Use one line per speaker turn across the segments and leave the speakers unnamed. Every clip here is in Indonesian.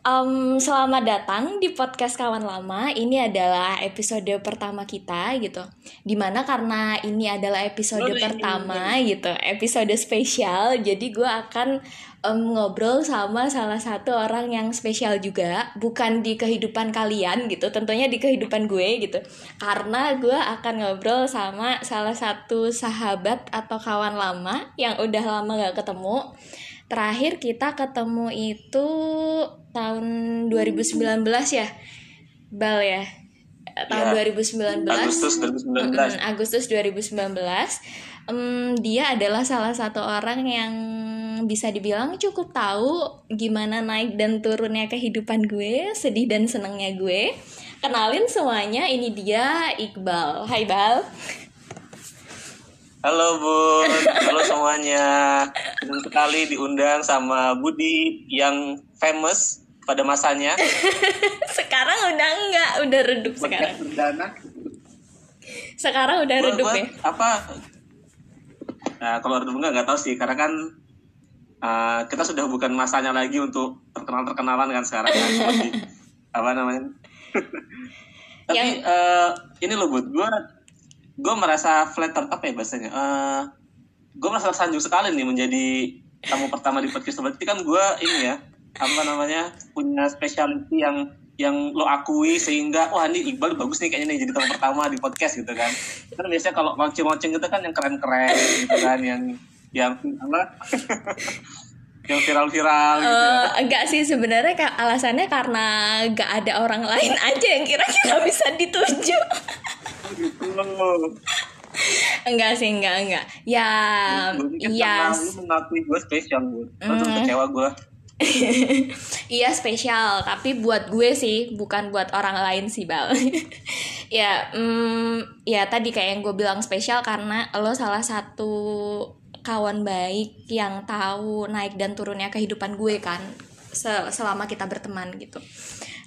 Um, selamat datang di podcast kawan lama. Ini adalah episode pertama kita gitu. Di mana karena ini adalah episode
ini,
pertama gitu, episode spesial. Jadi gue akan um, ngobrol sama salah satu orang yang spesial juga, bukan di kehidupan kalian gitu, tentunya di kehidupan gue gitu. Karena gue akan ngobrol sama salah satu sahabat atau kawan lama yang udah lama gak ketemu. Terakhir kita ketemu itu tahun 2019 ya. Bal ya. Eh, Tahun
Ya,
2019.
Agustus 2019.
Mm-mm, Agustus 2019. Em, dia adalah salah satu orang yang bisa dibilang cukup tahu gimana naik dan turunnya kehidupan gue, sedih dan senangnya gue. Kenalin semuanya, ini dia Iqbal. Hai Bal.
Halo Bun, halo semuanya. Senang sekali diundang sama Budi yang famous pada masanya.
Sekarang udah enggak, udah redup sekarang.
Podcast perdana.
Sekarang udah redup ya.
Apa? Nah, kalau redup enggak nggak tahu sih, karena kan uh, kita sudah bukan masanya lagi untuk terkenal terkenalan kan sekarang kan. Seperti, apa namanya? Tapi
Yang-
eh, ini loh Bud, gue gue merasa flattered apa ya bahasanya? Eh gue merasa tersanjung sekali nih menjadi tamu pertama di podcast berarti kan gue ini ya apa namanya punya specialty yang yang lo akui sehingga wah ini Iqbal bagus nih kayaknya nih jadi tamu pertama di podcast gitu kan kan biasanya kalau launching-launching gitu kan yang keren-keren gitu kan yang yang apa yang viral-viral gitu.
Eh, enggak sih sebenarnya alasannya karena enggak ada orang lain aja yang kira-kira bisa dituju.
gitu
enggak sih, enggak, enggak. Ya,
pikir
iya.
lu mengakui gue spesial gue kecewa gue
iya spesial, tapi buat gue sih, bukan buat orang lain sih, Bal. ya, mm, ya tadi kayak yang gue bilang spesial karena lo salah satu kawan baik yang tahu naik dan turunnya kehidupan gue kan se- selama kita berteman gitu.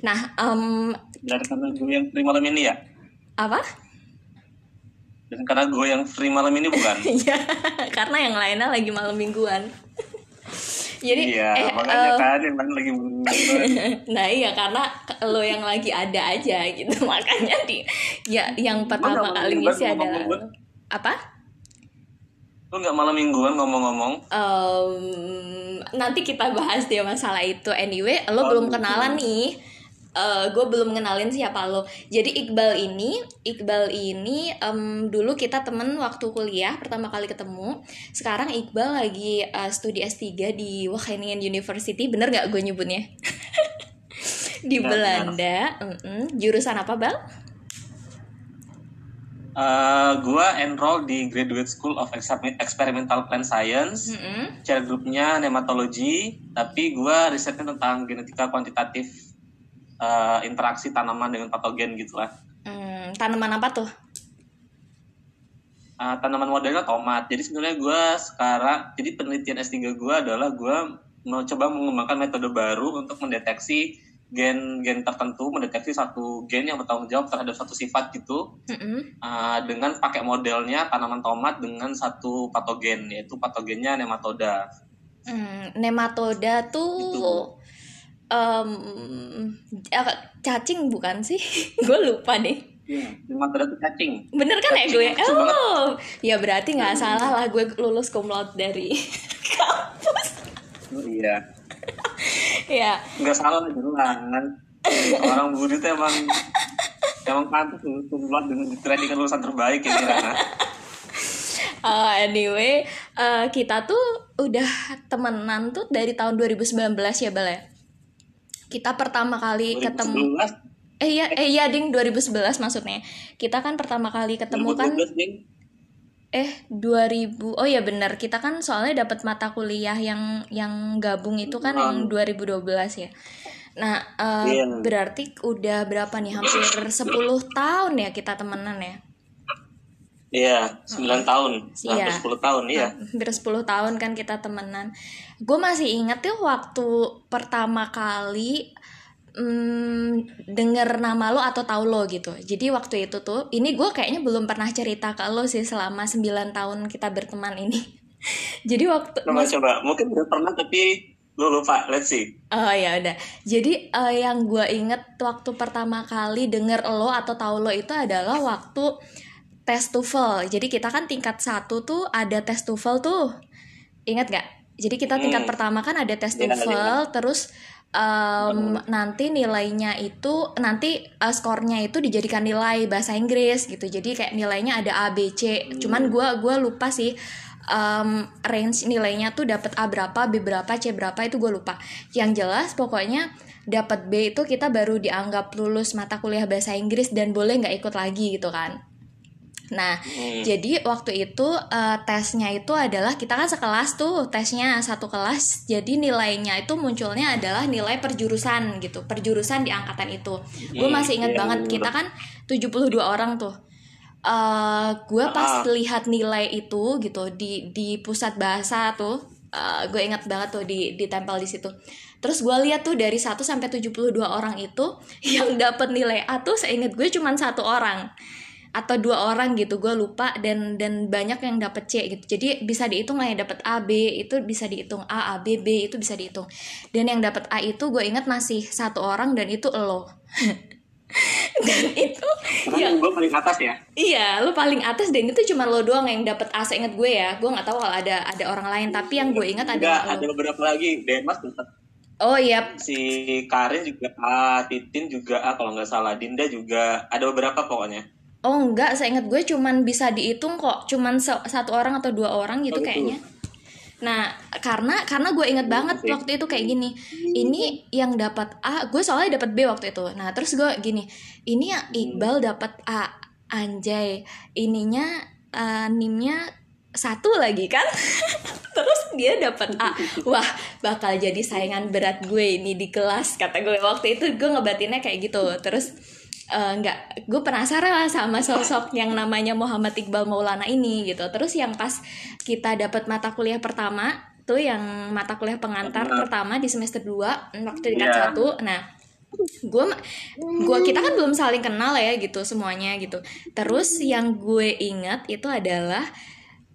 Nah, em,
Dan karena gue yang free malam ini ya
apa?
Dan karena gue yang free malam ini bukan
Iya, karena yang lainnya lagi malam mingguan. Jadi,
Iya
eh,
makanya
eh,
kan lain lagi
nah iya karena lo yang lagi ada aja gitu, makanya di, ya yang pertama
nggak
kali ngisi adalah
ngomong-ngomong.
lo. apa?
Lu gak malam mingguan ngomong-ngomong
Em, nanti kita bahas dia masalah itu. Anyway, lo
Oh,
belum
gitu.
kenalan nih. Gue belum kenalin siapa lo. Jadi Iqbal ini, Iqbal ini em, dulu kita temen waktu kuliah pertama kali ketemu. Sekarang Iqbal lagi eh, studi S3 di Wageningen University. Bener gak gue nyebutnya? di
Benar,
Belanda. Mm-mm. Jurusan apa Bal?
Eh, Gue enroll di Graduate School of Exper- Experimental Plant Science
Mm-mm.
Share grupnya nematologi Tapi gue risetnya tentang genetika kuantitatif eh, Interaksi tanaman dengan patogen gitu lah
Hmm, tanaman apa tuh?
Uh, tanaman modelnya tomat. Jadi sebenarnya gue sekarang, jadi penelitian S3 gue adalah gue mau coba mengembangkan metode baru untuk mendeteksi gen-gen tertentu, mendeteksi satu gen yang bertanggung jawab terhadap satu sifat gitu,
Mm-mm.
uh, dengan pakai modelnya tanaman tomat dengan satu patogen, yaitu patogennya nematoda.
Hmm, nematoda tuh
Gitu.
Apa, cacing bukan sih? gue lupa deh.
Nematoda itu cacing.
Bener kan ya
Cacing,
gue?
lucu banget.
Oh, ya berarti nggak salah lah gue lulus cum laude dari kampus.
Oh, iya,
ya,
nggak salah jelas. Orang budi itu emang emang pantas untuk dengan training lulusan terbaik ya Kirana.
uh, anyway, uh, kita tuh udah temenan tuh dari tahun 2019 ya Bel ya. Kita pertama kali ketemu
2011
eh iya eh iya ding 2011 maksudnya. Kita kan pertama kali ketemu kan
2012 Ding.
Eh 2000 Oh ya benar kita kan soalnya dapat mata kuliah yang yang gabung itu kan yang 2012 ya. Nah eh,
Iya.
berarti udah berapa nih hampir 10 tahun ya kita temenan ya.
Iya, 9 tahun.
Iya.
Hampir 10 tahun, iya.
Hampir 10 tahun kan kita temenan. Gue masih inget tuh waktu pertama kali hmm, denger nama lo atau tahu lo gitu. Jadi waktu itu tuh, ini gue kayaknya belum pernah cerita ke lo sih selama 9 tahun kita berteman ini. Jadi waktu
Coba coba, mungkin udah pernah tapi lu lupa let's see
Oh ya udah. Jadi eh, yang gue inget waktu pertama kali denger lo atau tahu lo itu adalah waktu tes TOEFL. Jadi kita kan tingkat satu tuh ada tes TOEFL tuh. Ingat gak? Jadi kita tingkat
Hmm.
pertama kan ada tes
Iya,
TOEFL, terus em, nanti nilainya itu nanti eh, skornya itu dijadikan nilai bahasa Inggris gitu. Jadi kayak nilainya ada A, B, C. Cuman gua gua lupa sih em, range nilainya tuh dapat A berapa, B berapa, C berapa itu gue lupa. Yang jelas pokoknya dapat B itu kita baru dianggap lulus mata kuliah bahasa Inggris dan boleh nggak ikut lagi gitu kan. Nah,
Hmm.
jadi waktu itu eh, tesnya itu adalah kita kan sekelas tuh tesnya satu kelas. Jadi nilainya itu munculnya adalah nilai perjurusan gitu, perjurusan di angkatan itu. Gue
Hmm,
masih ingat
iya,
banget
bener.
kita kan 72 orang tuh. eh gue pas
Ah.
lihat nilai itu gitu di di pusat bahasa tuh, gue ingat banget tuh di ditempel di situ. Terus gue lihat tuh dari 1 sampai 72 orang itu yang dapat nilai A tuh seingat gue cuman satu orang atau dua orang gitu gue lupa dan dan banyak yang dapet C gitu. Jadi bisa dihitung lah yang dapet A B itu bisa dihitung A A B B itu bisa dihitung. Dan yang dapet A itu gue ingat masih satu orang dan itu lo. Dan itu
karena
yang
gue paling atas ya.
Iya lo paling atas dan itu cuma lo doang yang dapet A seingat gue ya. Gue nggak tahu kalau ada ada orang lain tapi yang gue ingat
ada
lo.
beberapa lagi. Denmas dapat
oh iya
si Karin juga A Titin juga A kalau nggak salah Dinda juga. Ada beberapa pokoknya
oh enggak seingat gue cuman bisa dihitung kok cuman satu orang atau dua orang gitu
Oh,
kayaknya Nah, karena karena gue inget banget
Oke.
waktu itu kayak gini. Ini yang dapat A, gue soalnya dapat B waktu itu. Nah, terus gue gini, ini yang Iqbal dapat A, anjay. Ininya eh, nimnya satu lagi kan? terus dia dapat A. Wah, bakal jadi saingan berat gue ini di kelas kata gue waktu itu gue ngebatinnya kayak gitu. Terus nggak gue penasaran lah sama sosok yang namanya Muhammad Iqbal Maulana ini gitu terus yang pas kita dapat mata kuliah pertama tuh yang mata kuliah pengantar
Benar.
pertama di semester 2 waktu tingkat
Iya.
satu nah gue gua kita kan belum saling kenal ya gitu semuanya gitu terus yang gue ingat itu adalah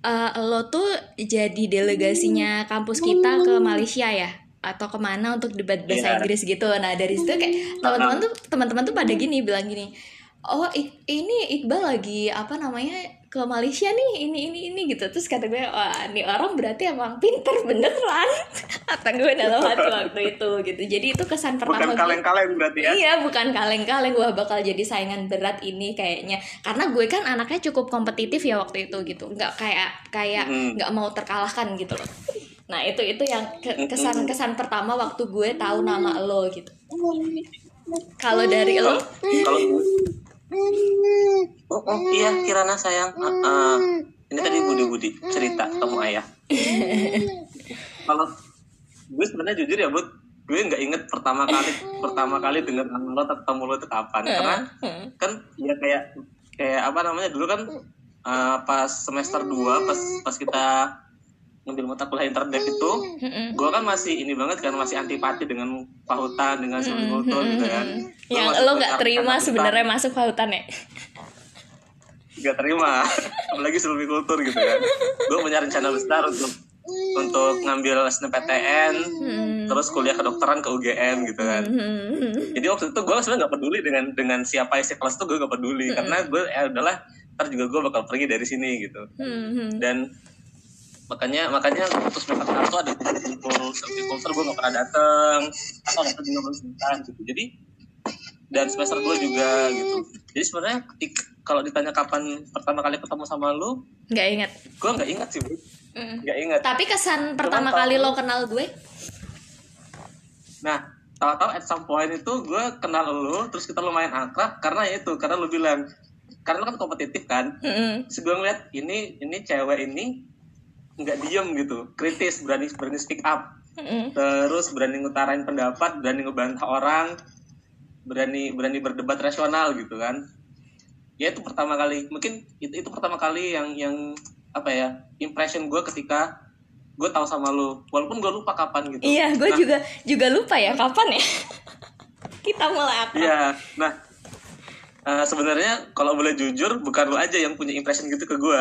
eh, lo tuh jadi delegasinya kampus kita ke Malaysia ya atau ke mana untuk debat bahasa
Iya.
Inggris gitu nah dari situ kayak teman-teman tuh teman-teman tuh pada gini bilang gini oh Ik- ini Iqbal lagi apa namanya ke Malaysia nih ini ini ini gitu terus kata gue wah ini orang berarti emang pinter beneran kata gue dalam hati waktu itu gitu jadi itu kesan pertama
bukan
gue
kaleng-kaleng berarti ya
Iya, bukan kaleng-kaleng gua bakal jadi saingan berat ini kayaknya. Karena gue kan anaknya cukup kompetitif ya waktu itu gitu. Nggak kayak kayak
Mm.
nggak mau terkalahkan gitu loh. Nah, itu itu yang ke- kesan-kesan pertama waktu gue tahu nama lo gitu. Kalau dari lo,
kalau oh, oh iya Kirana sayang. Ah, ah. ini tadi Budi Budi cerita ketemu ayah. Kalau gue sebenarnya jujur ya Bud gue nggak inget pertama kali pertama kali dengar nama lo atau ketemu lo itu kapan. Karena kan ya kayak kayak apa namanya dulu kan ah, pas semester 2 pas pas kita ngambil mata kuliah internet itu gue kan masih ini banget kan masih antipati dengan pahutan dengan kultur gitu kan. Gua
yang lo nggak terima sebenarnya masuk pautan ya?
nggak terima. Apalagi kultur gitu kan. Gue punya rencana besar untuk untuk ngambil SNPTN
Hmm.
terus kuliah kedokteran ke UGM gitu kan. Jadi waktu itu gue sebenarnya nggak peduli dengan dengan siapa isi kelas itu gue nggak peduli. Karena gue ya udahlah ntar juga gue bakal pergi dari sini gitu.
Hmm.
dan makanya makanya untuk semester satu ada kumpul kultur gue nggak pernah dateng atau datang juga sebentar gitu jadi dan semester 2 juga gitu jadi sebenarnya kalau ditanya kapan pertama kali ketemu sama lu
Nggak ingat.
gue nggak ingat sih
Mm.
nggak ingat
Tapi kesan pertama kali lo kenal gue?
nah tahu-tahu at some point itu gue kenal lu terus kita lumayan akrab karena ya itu karena lu bilang karena lu kan kompetitif kan
Mm-mm.
terus gue ngeliat ini ini cewek ini nggak diem gitu. Kritis berani berani speak up.
Mm-mm.
terus berani ngutarain pendapat berani ngebantah orang berani berani berdebat rasional gitu kan. Ya itu pertama kali. Mungkin itu itu pertama kali yang yang apa ya impression gue ketika gue tahu sama lu. Walaupun gue lupa kapan gitu.
Iya, gue
Nah,
juga juga lupa ya kapan ya. Kita mulai akrab.
iya nah eh, sebenarnya kalau boleh jujur bukan lu aja yang punya impression gitu ke gue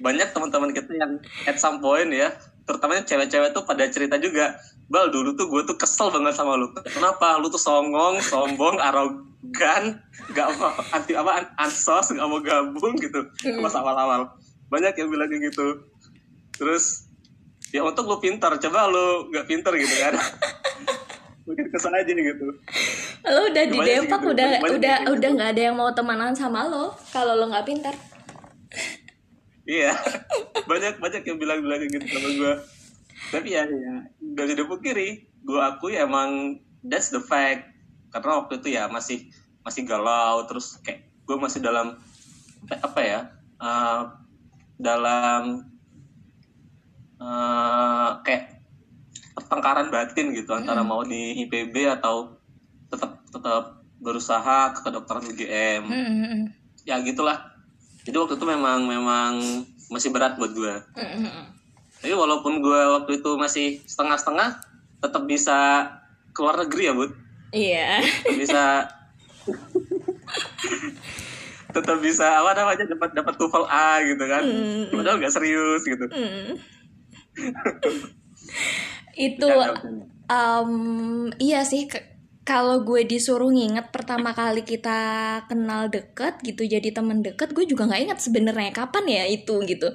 banyak teman-teman kita yang at some point ya terutamanya cewek-cewek tuh pada cerita juga bal dulu tuh gue tuh kesel banget sama lu. Kenapa? Lu tuh songong sombong arogan gak mau anti apa an- ansos gak mau gabung gitu. Pas awal-awal. Banyak yang bilang kayak gitu. Terus ya untuk lu pintar coba lu gak pintar gitu kan mungkin kesel aja gitu
lo udah di Depok
gitu,
udah
banyak
udah
gitu.
udah nggak ada yang mau temenan sama lo kalau lo nggak pintar
Iya, banyak banyak yang bilang-bilang kayak gitu sama gue. Tapi ya, ya dari depan kiri, gue akui emang that's the fact. Karena waktu itu ya masih masih galau, terus kayak gue masih dalam apa ya, eh, dalam eh, kayak pertengkaran batin gitu antara mau di IPB atau tetap tetap berusaha ke kedokteran UGM
Mm-mm.
ya gitulah jadi waktu itu memang memang masih berat buat gue
Mm-mm.
tapi walaupun gue waktu itu masih setengah-setengah tetap bisa keluar negeri ya bud
iya
Tetap bisa tetap bisa apa namanya dapat dapat TOEFL A gitu kan
Mm.
padahal nggak serius gitu
Mm. itu um, iya sih kalau gue disuruh nginget pertama kali kita kenal deket gitu jadi temen deket gue juga nggak ingat sebenarnya kapan ya itu gitu.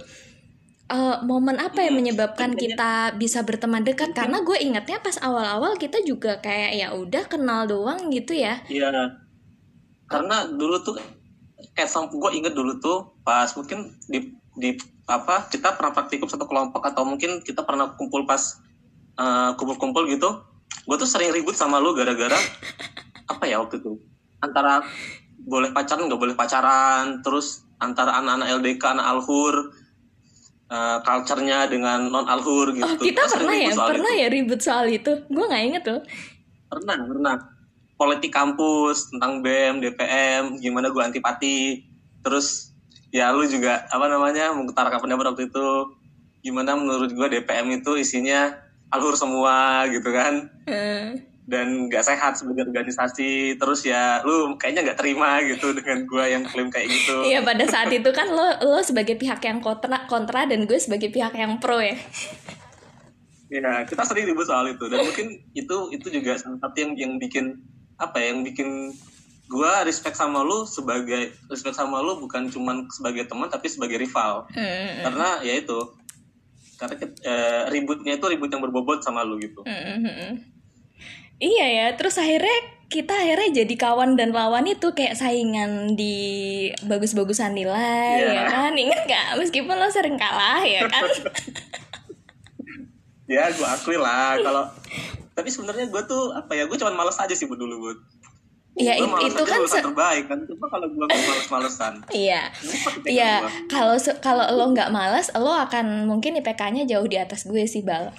Eh, momen apa yang menyebabkan kita bisa berteman dekat? Karena gue ingatnya pas awal-awal kita juga kayak ya udah kenal doang gitu ya.
Iya. Karena dulu tuh kayak sam gue inget dulu tuh pas mungkin di di apa kita pernah praktikum satu kelompok atau mungkin kita pernah kumpul pas eh, kumpul-kumpul gitu. Gue tuh sering ribut sama lu gara-gara apa ya waktu itu? Antara boleh pacaran nggak boleh pacaran, terus antara anak-anak LDK anak alhur eh, culture-nya dengan non alhur gitu.
oh kita
sering
pernah ya? pernah
itu.
ya ribut soal itu? Gue nggak inget tuh
pernah pernah. Politik kampus tentang bem dpm gimana gue antipati. Terus ya lu juga apa namanya mengutarakan pendapat waktu itu. Gimana menurut gue dpm itu isinya alur semua gitu kan.
Eh,
dan gak sehat sebagai organisasi. Terus ya lu kayaknya nggak terima gitu dengan gue yang klaim kayak gitu.
Iya pada saat itu kan lo lo sebagai pihak yang kontra kontra dan gue sebagai pihak yang pro ya.
ya kita sering ribut soal itu. Dan mungkin itu itu juga salah satu yang yang bikin apa ya yang bikin gua respect sama lu sebagai respect sama lu bukan cuman sebagai teman tapi sebagai rival.
Hmm,
karena ya itu karena eh, ributnya itu ribut yang berbobot sama lu gitu.
Iya ya, terus akhirnya kita akhirnya jadi kawan dan lawan itu kayak saingan di bagus-bagusan nilai
Iya.
ya kan? Inget gak meskipun lo sering kalah ya kan?
Ya gua akui lah kalau tapi sebenarnya gua tuh apa ya gua cuman males aja sih dulu bud
Iya, it- itu kan se-
terbaik kan? Coba kalau gua nggak males-malesan
iya. Iya kalau kalau lo nggak malas lo akan mungkin IPK-nya jauh di atas gue sih bal.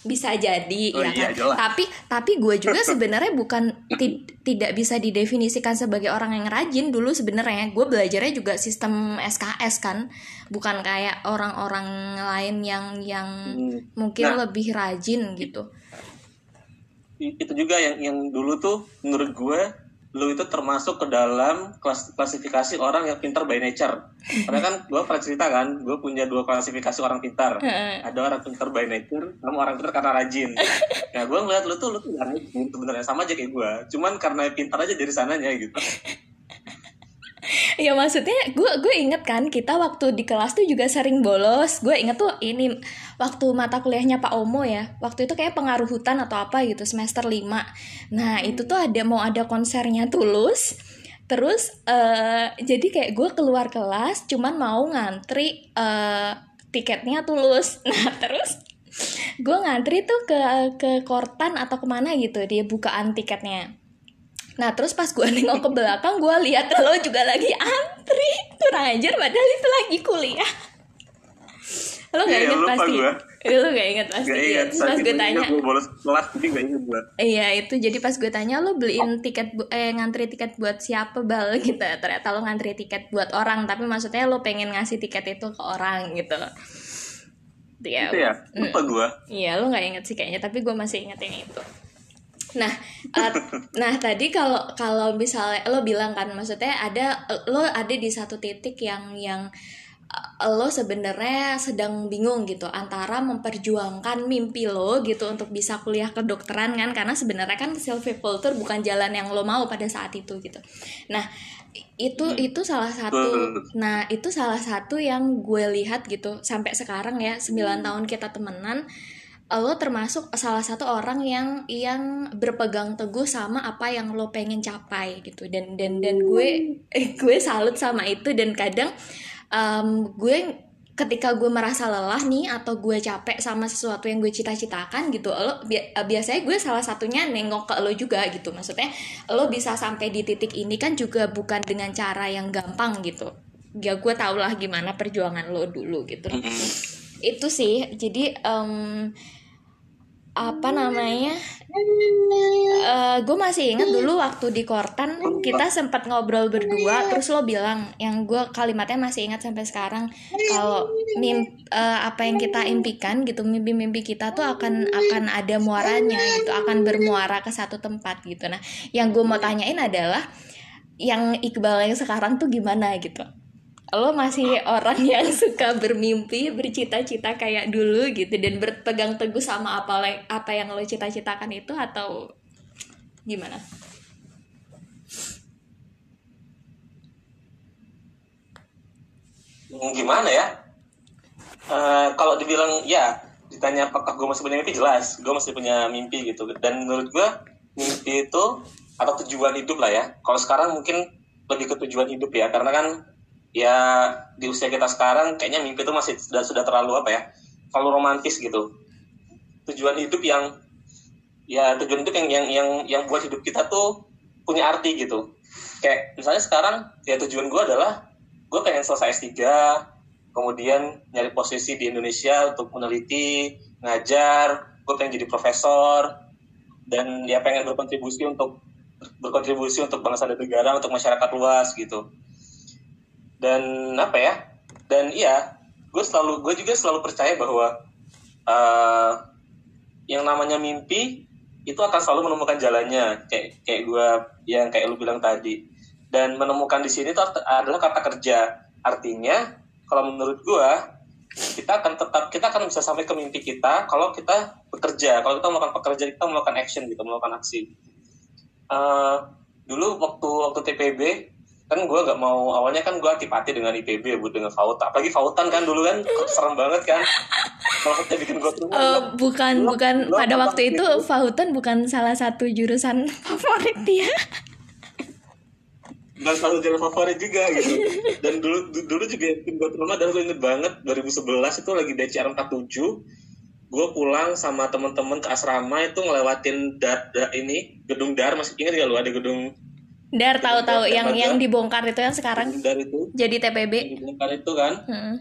Bisa jadi
Oh
ya
iya,
kan?
jelas.
tapi tapi gue juga sebenarnya bukan ti- tidak bisa didefinisikan sebagai orang yang rajin dulu sebenarnya. Gue belajarnya juga sistem SKS kan? Bukan kayak orang-orang lain yang yang
Hmm.
mungkin
Nah.
lebih rajin gitu.
Itu juga yang yang dulu tuh menurut gue lu itu termasuk ke dalam kelas klasifikasi orang yang pintar by nature. Karena kan gue pernah cerita kan gue punya dua klasifikasi orang pintar. Ada orang pintar by nature sama orang pintar karena rajin. Ya gue ngeliat lu tuh lu tuh gak rajin sebenarnya sama aja kayak gue cuman karena pintar aja dari sananya gitu
Ya maksudnya gue gue inget kan kita waktu di kelas tuh juga sering bolos. Gue inget tuh ini waktu mata kuliahnya Pak Omo ya. Waktu itu kayak pengaruh hutan atau apa gitu semester 5. Nah, itu tuh ada mau ada konsernya Tulus. Terus eh jadi kayak gue keluar kelas cuman mau ngantri eh tiketnya Tulus. Nah, terus gue ngantri tuh ke ke Kortan atau ke mana gitu dia bukaan tiketnya. Nah terus pas gue nengok ke belakang gue lihat lo juga lagi antri kurang ajar padahal itu lagi kuliah. Lo gak
Iya,
inget
lupa
pasti?
gua.
Lo gak inget pasti?
gak ingat
Terus pas gue tanya,
gue bolos kelas jadi gak ingat gue
iya itu jadi pas gue tanya lo beliin tiket bu- eh ngantri tiket buat siapa bal gitu. Ternyata lo ngantri tiket buat orang tapi maksudnya lo pengen ngasih tiket itu ke orang gitu. Ya,
itu ya lupa gue
Iya, lo nggak inget sih kayaknya, tapi gue masih inget yang itu. Nah, eh, nah tadi kalau kalau misalnya lo bilang kan, maksudnya ada lo ada di satu titik yang yang lo sebenarnya sedang bingung gitu antara memperjuangkan mimpi lo gitu untuk bisa kuliah kedokteran kan karena sebenarnya kan silviculture bukan jalan yang lo mau pada saat itu gitu. Nah, itu hmm. itu salah satu nah itu salah satu yang gue lihat gitu sampai sekarang ya 9 hmm. tahun kita temenan lo termasuk salah satu orang yang yang berpegang teguh sama apa yang lo pengen capai gitu. Dan dan dan gue eh, gue salut sama itu. Dan kadang um, gue ketika gue merasa lelah nih atau gue capek sama sesuatu yang gue cita-citakan gitu lo bi biasanya gue salah satunya nengok ke lo juga gitu. Maksudnya lo bisa sampai di titik ini kan juga bukan dengan cara yang gampang gitu. Ya gue tau lah gimana perjuangan lo dulu gitu. Itu sih. Jadi um, apa namanya? Uh, eh, gue masih ingat dulu waktu di Kortan kita sempat ngobrol berdua terus lo bilang yang gue kalimatnya masih ingat sampai sekarang kalau mim uh, apa yang kita impikan gitu mimpi-mimpi kita tuh akan akan ada muaranya gitu akan bermuara ke satu tempat gitu. Nah yang gue mau tanyain adalah yang Iqbal yang sekarang tuh gimana gitu lo masih orang yang suka bermimpi bercita-cita kayak dulu gitu dan berpegang teguh sama apa apa yang lo cita-citakan itu atau gimana?
Hmm, gimana ya? Uh, kalau dibilang ya ditanya apakah gue masih punya mimpi jelas gue masih punya mimpi gitu dan menurut gue mimpi itu atau tujuan hidup lah ya kalau sekarang mungkin lebih ke tujuan hidup ya karena kan ya di usia kita sekarang kayaknya mimpi itu masih sudah sudah terlalu apa ya terlalu romantis gitu. Tujuan hidup yang ya tujuan hidup yang yang yang yang buat hidup kita tuh punya arti gitu. Kayak misalnya sekarang ya tujuan gue adalah gue pengen selesai S3 kemudian nyari posisi di Indonesia untuk meneliti ngajar gue pengen jadi profesor dan ya pengen berkontribusi untuk berkontribusi untuk bangsa dan negara untuk masyarakat luas gitu dan apa ya? Dan iya gue selalu gue juga selalu percaya bahwa uh, yang namanya mimpi itu akan selalu menemukan jalannya kayak kayak gue yang kayak lu bilang tadi. Dan menemukan di sini itu adalah kata kerja. Artinya kalau menurut gue kita akan tetap kita akan bisa sampai ke mimpi kita kalau kita bekerja. Kalau kita melakukan pekerja kita melakukan action gitu melakukan aksi. Uh, dulu waktu waktu TPB kan gue gak mau awalnya kan gue antipati dengan IPB ya buat dengan Fauta apalagi Fautan kan dulu kan serem banget kan. Maksudnya bikin gue
tuh uh, bukan lo, bukan. lo, pada lo, waktu itu gitu. Fautan bukan salah satu jurusan favorit dia.
Dan satu jurusan favorit juga gitu. Dan dulu dulu juga bikin gue trauma dan gue inget banget 2011 itu lagi DCR 47 gue pulang sama teman-teman ke asrama itu ngelewatin dar, dar ini gedung dar. Masih inget gak lu ada gedung
Dar tahu-tahu yang yang dibongkar itu yang sekarang
Dar itu
jadi TPB.
Yang dibongkar itu kan. Hmm.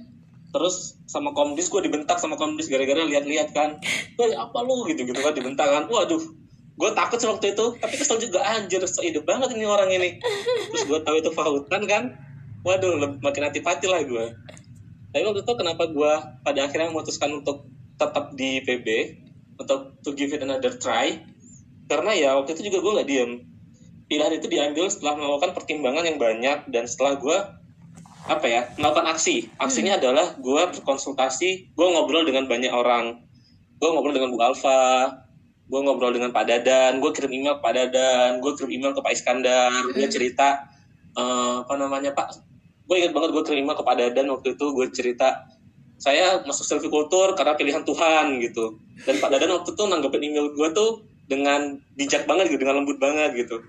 Terus sama komdis gue dibentak sama komdis gara-gara lihat-lihat kan. Wah apa lu gitu gitu kan dibentak kan. Waduh, gue takut waktu itu. Tapi kesel juga anjir, so hidup banget ini orang ini. Terus gue tahu itu Fahutan kan. Waduh, makin hati-hati lah gue. Tapi waktu itu kenapa gue pada akhirnya memutuskan untuk tetap di PB untuk to give it another try karena ya waktu itu juga gue nggak diem pilihan itu diambil setelah melakukan pertimbangan yang banyak dan setelah gue apa ya melakukan aksi aksinya hmm. adalah gue berkonsultasi gue ngobrol dengan banyak orang gue ngobrol dengan Bu Alfa gue ngobrol dengan Pak Dadan gue kirim email ke Pak Dadan gue kirim email ke Pak Iskandar hmm. gue cerita uh, apa namanya Pak gue ingat banget gue kirim email ke Pak Dadan waktu itu gue cerita saya masuk silvicultur karena pilihan Tuhan gitu dan Pak Dadan waktu itu nanggepin email gue tuh dengan bijak banget gitu dengan lembut banget gitu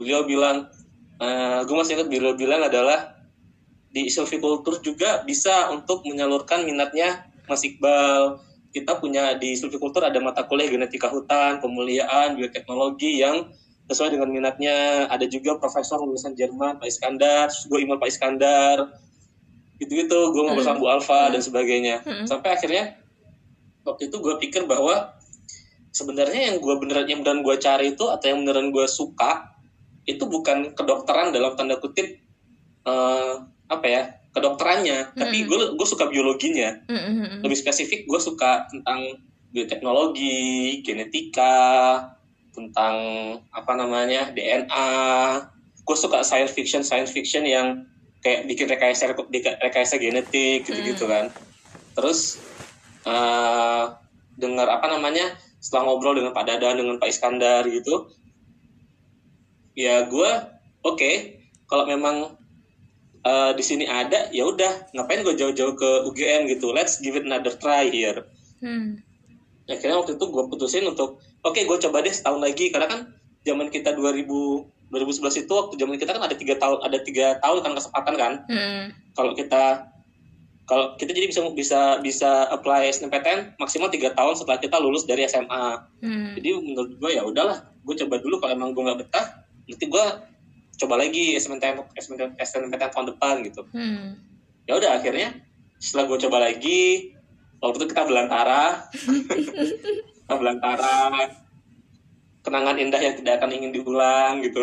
beliau bilang uh, gue masih ingat beliau bilang adalah di silviculture juga bisa untuk menyalurkan minatnya Mas Iqbal. Kita punya di silviculture ada mata kuliah genetika hutan pemuliaan bioteknologi yang sesuai dengan minatnya. Ada juga profesor lulusan Jerman Pak Iskandar gue email Pak Iskandar. Gitu gitu gue ngobrol sama Bu Alfa dan sebagainya. Sampai akhirnya waktu itu gue pikir bahwa sebenarnya yang gue beneran yang beneran gue cari itu atau yang beneran gue suka itu bukan kedokteran dalam tanda kutip uh, apa ya kedokterannya, mm -hmm. tapi gue gue suka biologinya. Mm -hmm. Lebih spesifik gue suka tentang bioteknologi, genetika, tentang apa namanya DNA. Gue suka science fiction science fiction yang kayak bikin rekayasa rekayasa genetik gitu-gitu kan terus eh dengar apa namanya setelah ngobrol dengan Pak Dadan dengan Pak Iskandar gitu ya gue oke. Kalau memang eh, di sini ada ya udah. Ngapain gue jauh-jauh ke UGM gitu? Let's give it another try here.
Hmm.
akhirnya waktu itu gue putusin untuk oke gue coba deh setahun lagi. Karena kan zaman kita 2000 2011 itu waktu zaman kita kan ada tiga tahun ada tiga tahun kan kesempatan kan?
Hmm.
kalau kita kalau kita jadi bisa bisa bisa apply SNMPTN maksimal tiga tahun setelah kita lulus dari SMA
Hmm.
jadi menurut gue ya udahlah. Gue coba dulu kalau emang gue nggak betah nanti gue coba lagi SNMPTN SNMPTN, SNMPTN tahun depan gitu.
Hmm.
ya udah akhirnya setelah gue coba lagi waktu itu kita belantara. Kita belantara. Kenangan indah yang tidak akan ingin diulang gitu.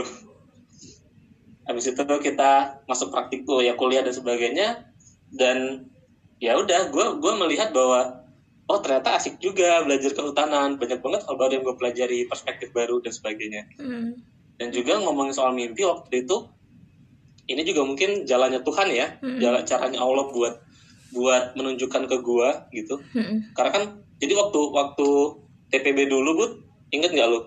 Habis itu kita masuk praktikum ya kuliah dan sebagainya. Dan ya udah gue gue melihat bahwa oh ternyata asik juga belajar kehutanan. Banyak banget hal baru yang gue pelajari perspektif baru dan sebagainya.
Hmm.
Dan juga ngomongin soal mimpi waktu itu ini juga mungkin jalannya Tuhan ya
Mm-mm.
jalan caranya Allah buat buat menunjukkan ke gua gitu
Hmm.
karena kan jadi waktu waktu TPB dulu bud inget nggak lu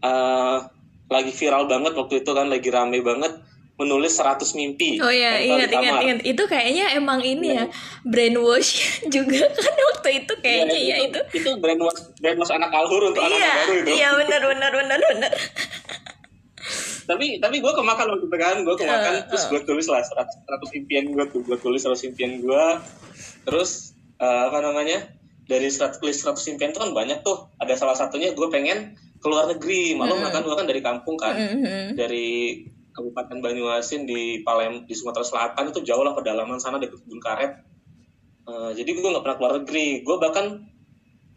Eh, lagi viral banget waktu itu kan lagi rame banget menulis 100 mimpi
Oh ya,
di
ingat ingat ingat. Itu kayaknya emang ini ya brainwash juga kan waktu itu kayaknya ya itu.
itu brainwash brainwash anak alhur untuk anak
Iya,
baru itu
iya benar benar benar benar.
tapi tapi gue kemakan waktu itu kan gue kemakan
Uh,
terus
uh.
gue tulis lah 100, 100 impian gue tuh gue tulis 100 impian gue terus eh, apa namanya dari 100 list 100 impian itu kan banyak tuh ada salah satunya gue pengen keluar negeri maklum
Mm.
kan gue kan dari kampung kan
Mhm.
dari Kabupaten Banyuasin di Palem di Sumatera Selatan itu jauh lah pedalaman sana dekat kebun karet Eh, jadi gue nggak pernah keluar negeri gue bahkan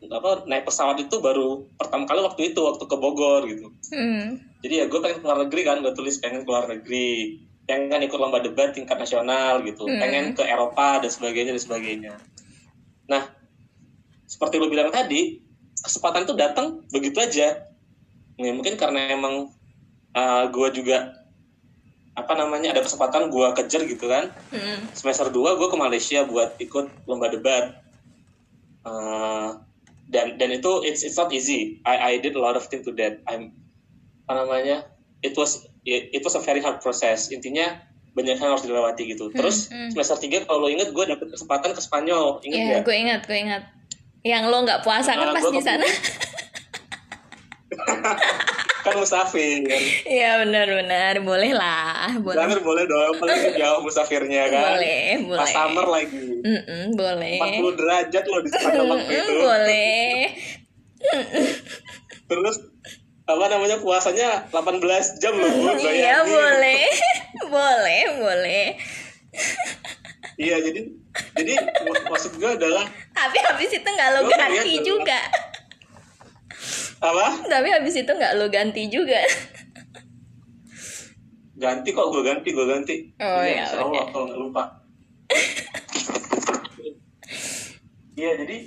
apa naik pesawat itu baru pertama kali waktu itu waktu ke Bogor gitu
Hmm.
Jadi ya gue pengen keluar negeri kan gue tulis pengen keluar negeri. Pengen ikut lomba debat tingkat nasional gitu.
Hmm.
pengen ke Eropa dan sebagainya dan sebagainya. Nah seperti lo bilang tadi kesempatan itu datang begitu aja. Ya, mungkin karena emang uh, gue juga apa namanya ada kesempatan gue kejar gitu kan.
Hmm.
semester 2 gue ke Malaysia buat ikut lomba debat. Uh, dan dan itu it's it's not easy. I I did a lot of things to that. I'm apa namanya it was it, it was a very hard process intinya banyak yang harus dilewati gitu terus
hmm.
semester 3 kalau lo inget gue dapet kesempatan ke Spanyol inget
Iya,
nggak
gue ingat, gue ingat. Yang lo nggak puasa kan
Ah,
pas
gua
di sana?
kan musafir kan
Iya benar-benar, boleh lah, boleh.
Jangan boleh dong paling jauh musafirnya kan
Boleh,
pas
boleh.
summer lagi
Mm-mm, boleh.
40 derajat loh di Spanyol waktu itu
boleh.
terus apa namanya puasanya 18 jam loh
Iya boleh, boleh, boleh.
Iya jadi jadi mak- maksud gue adalah
Tapi habis itu nggak lo ganti juga.
apa?
Tapi habis itu nggak lo ganti juga.
Ganti kok gue ganti gue ganti.
Oh,
Iya,
ya
Allah kalau nggak lupa. Iya jadi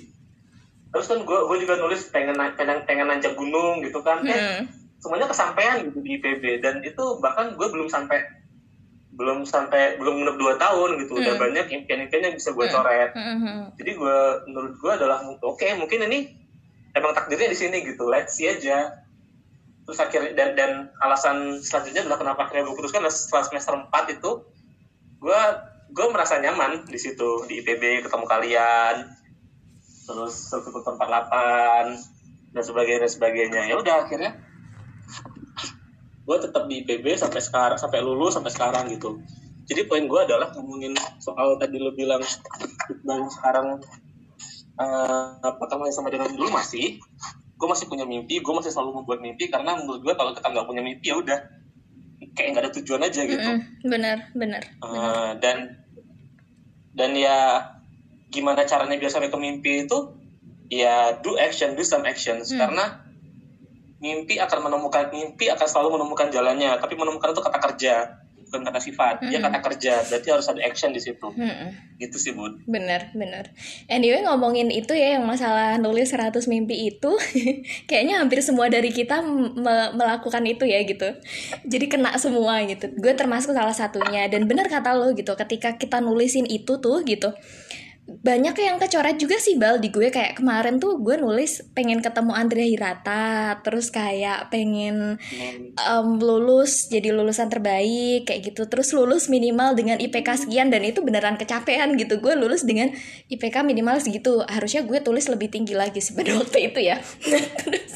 terus kan gue gue juga nulis pengen pengen pengen nanjak gunung gitu kan. Eh
Hmm.
semuanya kesampaian gitu di IPB dan itu bahkan gue belum sampai belum sampai belum genap dua tahun gitu udah
Hmm.
banyak impian-impian yang bisa gue coret.
Mhm.
jadi gue menurut gue adalah oke mungkin ini emang takdirnya di sini gitu let's see aja terus akhirnya dan, dan alasan selanjutnya adalah kenapa akhirnya gue putuskan setelah semester 4 itu gue gue merasa nyaman di situ di IPB ketemu kalian terus satu empat delapan dan sebagainya dan sebagainya. Ya udah akhirnya gue tetap di IPB sampai sekarang sampai lulus sampai sekarang gitu. Jadi poin gue adalah ngomongin soal tadi lo bilang dan sekarang eh, apa namanya sama dengan dulu masih gue masih punya mimpi gue masih selalu membuat mimpi karena menurut gue kalau kita nggak punya mimpi ya udah kayak nggak ada tujuan aja gitu.
Mm-mm, Benar, benar.
Eh, dan dan ya gimana caranya biar sampai ke mimpi itu ya do action do some actions
Hmm.
karena mimpi akan menemukan mimpi akan selalu menemukan jalannya tapi menemukan itu kata kerja bukan kata sifat dia kata kerja berarti harus ada action di situ
Mm-mm.
gitu sih bun
Bener, bener. Anyway ngomongin itu ya yang masalah nulis 100 mimpi itu kayaknya hampir semua dari kita me- melakukan itu ya gitu. Jadi kena semua gitu. Gue termasuk salah satunya dan bener kata lo gitu ketika kita nulisin itu tuh gitu. Banyak yang kecoret juga sih Bal di gue. Kayak kemarin tuh gue nulis pengen ketemu Andrea Hirata terus kayak pengen em, lulus jadi lulusan terbaik kayak gitu. Terus lulus minimal dengan IPK sekian dan itu beneran kecapean gitu. Gue lulus dengan IPK minimal segitu. Harusnya gue tulis lebih tinggi lagi sih pada waktu itu ya. Terus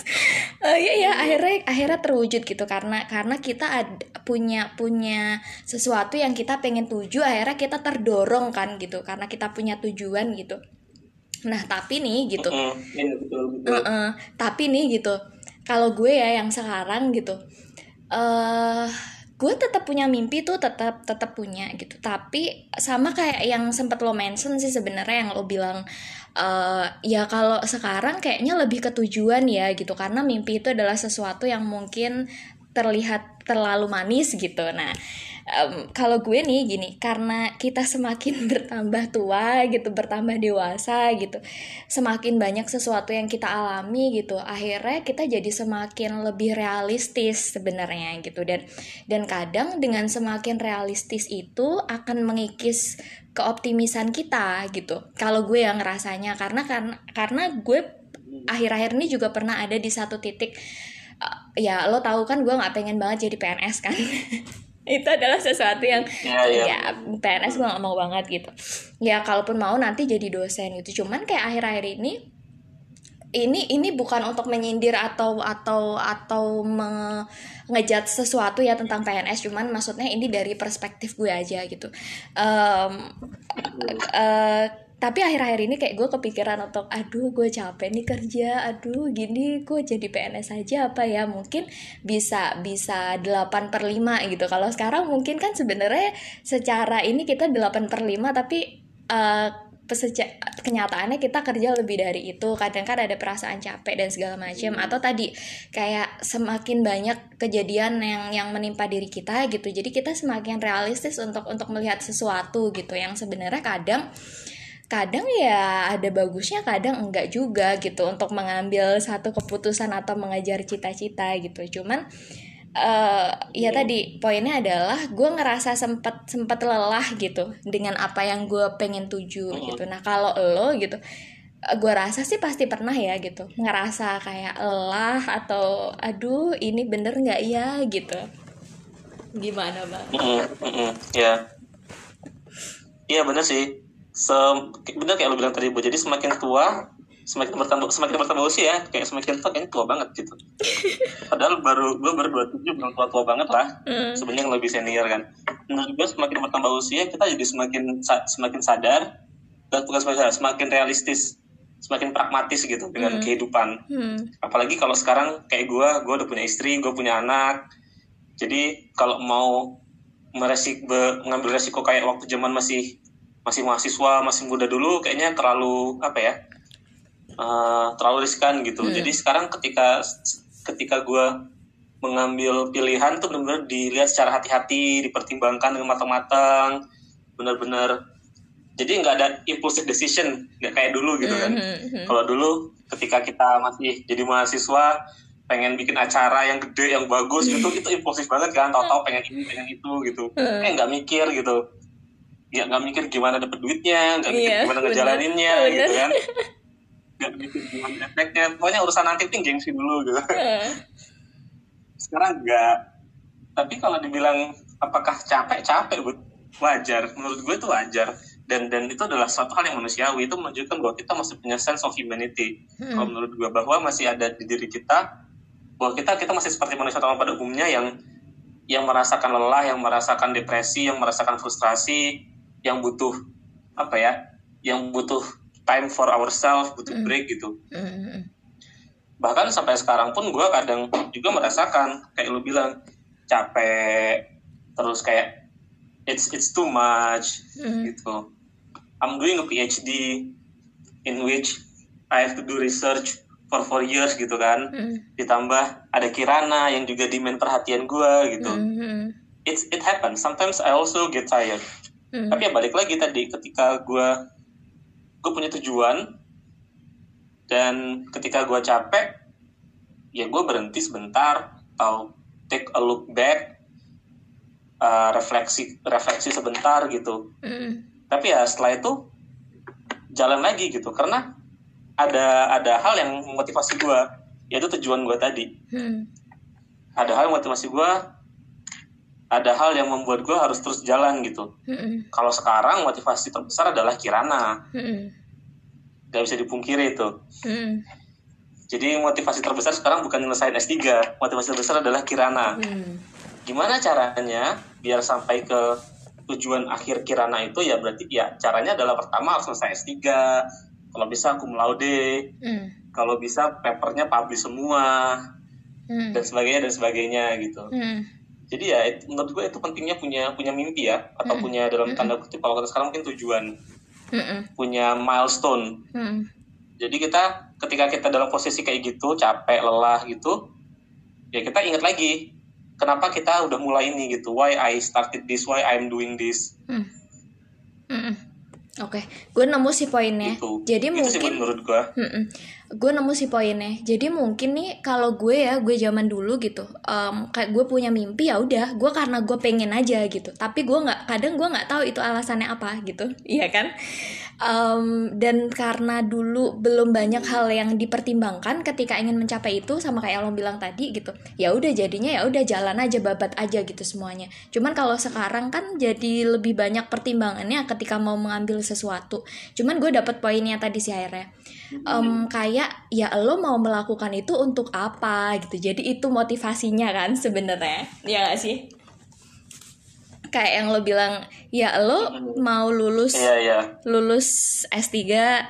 eh, ya ya akhirnya akhirnya terwujud gitu. Karena karena kita ad- punya punya sesuatu yang kita pengen tuju akhirnya kita terdorong kan gitu. Karena kita punya tujuan gitu. Nah tapi nih gitu.
Mm, iya betul betul.
Heeh. tapi nih gitu. Kalau gue ya yang sekarang gitu eh gue tetap punya mimpi tuh tetap tetap punya gitu. Tapi sama kayak yang sempet lo mention sih sebenarnya yang lo bilang eh ya kalau sekarang kayaknya lebih ke tujuan ya gitu. Karena mimpi itu adalah sesuatu yang mungkin terlihat terlalu manis gitu. Nah em, kalau gue nih gini karena kita semakin bertambah tua gitu bertambah dewasa gitu semakin banyak sesuatu yang kita alami gitu akhirnya kita jadi semakin lebih realistis sebenarnya gitu. Dan dan kadang dengan semakin realistis itu akan mengikis keoptimisan kita gitu. Kalau gue yang ngerasanya karena karena karena gue akhir-akhir ini juga pernah ada di satu titik uh, ya lo tahu kan gue nggak pengen banget jadi PNS kan itu adalah sesuatu yang
Iya, iya.
ya PNS gue gak mau banget gitu. Ya kalaupun mau nanti jadi dosen gitu. Cuman kayak akhir-akhir ini ini ini bukan untuk menyindir atau atau atau me- ngejat sesuatu ya tentang PNS cuman maksudnya ini dari perspektif gue aja gitu. Em, eh, tapi akhir-akhir ini kayak gue kepikiran untuk aduh gue capek nih kerja. Aduh gini gue jadi PNS aja apa ya? Mungkin bisa bisa 8 per 5 gitu. Kalau sekarang mungkin kan sebenarnya secara ini kita 8 per 5 tapi eh, peseja- kenyataannya kita kerja lebih dari itu. Kadang kan ada perasaan capek dan segala macam atau tadi kayak semakin banyak kejadian yang yang menimpa diri kita gitu. Jadi kita semakin realistis untuk untuk melihat sesuatu gitu. Yang sebenarnya kadang kadang ya ada bagusnya kadang enggak juga gitu untuk mengambil satu keputusan atau mengejar cita-cita gitu. Cuman eh ya tadi poinnya adalah gue ngerasa sempet sempet lelah gitu dengan apa yang gue pengen tuju gitu. Nah kalau lo gitu gue rasa sih pasti pernah ya gitu ngerasa kayak lelah atau aduh ini bener nggak ya? gitu. Gimana bang
Mm-mm, mm-mm, ya. Iya bener sih Se bener kayak lo bilang tadi bu. Jadi semakin tua semakin bertambah semakin bertambah usia kayak semakin tua kayaknya tua banget gitu. Padahal baru gue baru 27 belum tua tua banget lah.
Mm.
sebenarnya yang lebih senior kan. Menurut gue semakin bertambah usia kita jadi semakin semakin sadar dan bukan semakin sadar semakin realistis semakin pragmatis gitu dengan kehidupan.
Hmm.
apalagi kalau sekarang kayak gue gue udah punya istri gue punya anak. Jadi kalau mau meresik be- ngambil resiko kayak waktu zaman masih masih mahasiswa masih muda dulu kayaknya terlalu apa ya eh, terlalu riskan gitu. Jadi sekarang ketika ketika gue mengambil pilihan tuh benar-benar dilihat secara hati-hati dipertimbangkan dengan matang-matang benar-benar jadi nggak ada impulsive decision nggak kayak dulu gitu kan.
Mhm.
kalau dulu ketika kita masih jadi mahasiswa pengen bikin acara yang gede yang bagus gitu itu impulsif banget kan. Tau-tau pengen ini pengen itu gitu. Eh nggak mikir gitu ya nggak mikir gimana dapet duitnya nggak mikir
Iya,
gimana
bener.
ngejalaninnya
Bener.
gitu kan. Nggak mikir gimana efeknya. Pokoknya urusan nanti penting gengsi dulu gitu.
Eh,
sekarang enggak tapi kalau dibilang apakah capek capek Bu. wajar. Menurut gue itu wajar. Dan dan itu adalah suatu hal yang manusiawi. Itu menunjukkan bahwa kita masih punya sense of humanity. Kalau menurut gue bahwa masih ada di diri kita bahwa kita kita masih seperti manusia normal pada umumnya yang yang merasakan lelah yang merasakan depresi yang merasakan frustrasi yang butuh apa ya yang butuh time for ourselves butuh break gitu
mhm.
bahkan sampai sekarang pun gue kadang juga merasakan kayak lu bilang capek terus kayak it's it's too much
Mhm.
gitu I'm doing a PhD in which I have to do research for four years gitu kan
Mhm.
ditambah ada Kirana yang juga demand perhatian gue gitu
Mhm.
it's it happens sometimes I also get tired
Hmm.
tapi ya balik lagi tadi ketika gue gue punya tujuan dan ketika gue capek ya gue berhenti sebentar atau take a look back uh, refleksi refleksi sebentar gitu
Hmm.
tapi ya setelah itu jalan lagi gitu karena ada ada hal yang memotivasi gue yaitu tujuan gue tadi
Hmm.
ada hal yang motivasi gue ada hal yang membuat gue harus terus jalan gitu
Hmm.
kalau sekarang motivasi terbesar adalah Kirana
Hmm.
gak bisa dipungkiri itu
Hmm.
jadi motivasi terbesar sekarang bukan nyelesain S3 motivasi terbesar adalah Kirana
Hmm.
gimana caranya biar sampai ke tujuan akhir Kirana itu ya berarti ya caranya adalah pertama harus selesai S3 kalau bisa cum laude
Hmm.
kalau bisa papernya publish semua
Hmm.
dan sebagainya dan sebagainya gitu
Hmm.
Jadi ya it- menurut gue itu pentingnya punya punya mimpi ya atau
Hmm.
punya dalam tanda kutip kalau kata sekarang mungkin tujuan
Hmm.
punya milestone
Hmm.
jadi kita ketika kita dalam posisi kayak gitu capek lelah gitu ya kita ingat lagi kenapa kita udah mulai ini gitu why I started this why I'm doing this
Hmm. Hmm. Oke, gue nemu sih poinnya.
gitu
Jadi
itu sih
mungkin
menurut gue
gue nemu sih poinnya. Jadi mungkin nih kalau gue ya gue zaman dulu gitu, em, kayak gue punya mimpi ya udah, gue karena gue pengen aja gitu. Tapi gue nggak, kadang gue nggak tahu itu alasannya apa gitu, iya kan? Em, dan karena dulu belum banyak hal yang dipertimbangkan ketika ingin mencapai itu, sama kayak lo bilang tadi gitu. Ya udah jadinya ya udah jalan aja babat aja gitu semuanya. Cuman kalau sekarang kan jadi lebih banyak pertimbangannya ketika mau mengambil sesuatu. Cuman gue dapet poinnya tadi sih akhirnya em, kayak ya lo mau melakukan itu untuk apa gitu. Jadi itu motivasinya kan sebenarnya. Ya gak sih? Kayak yang lo bilang ya lo mau lulus
iya iya.
lulus S3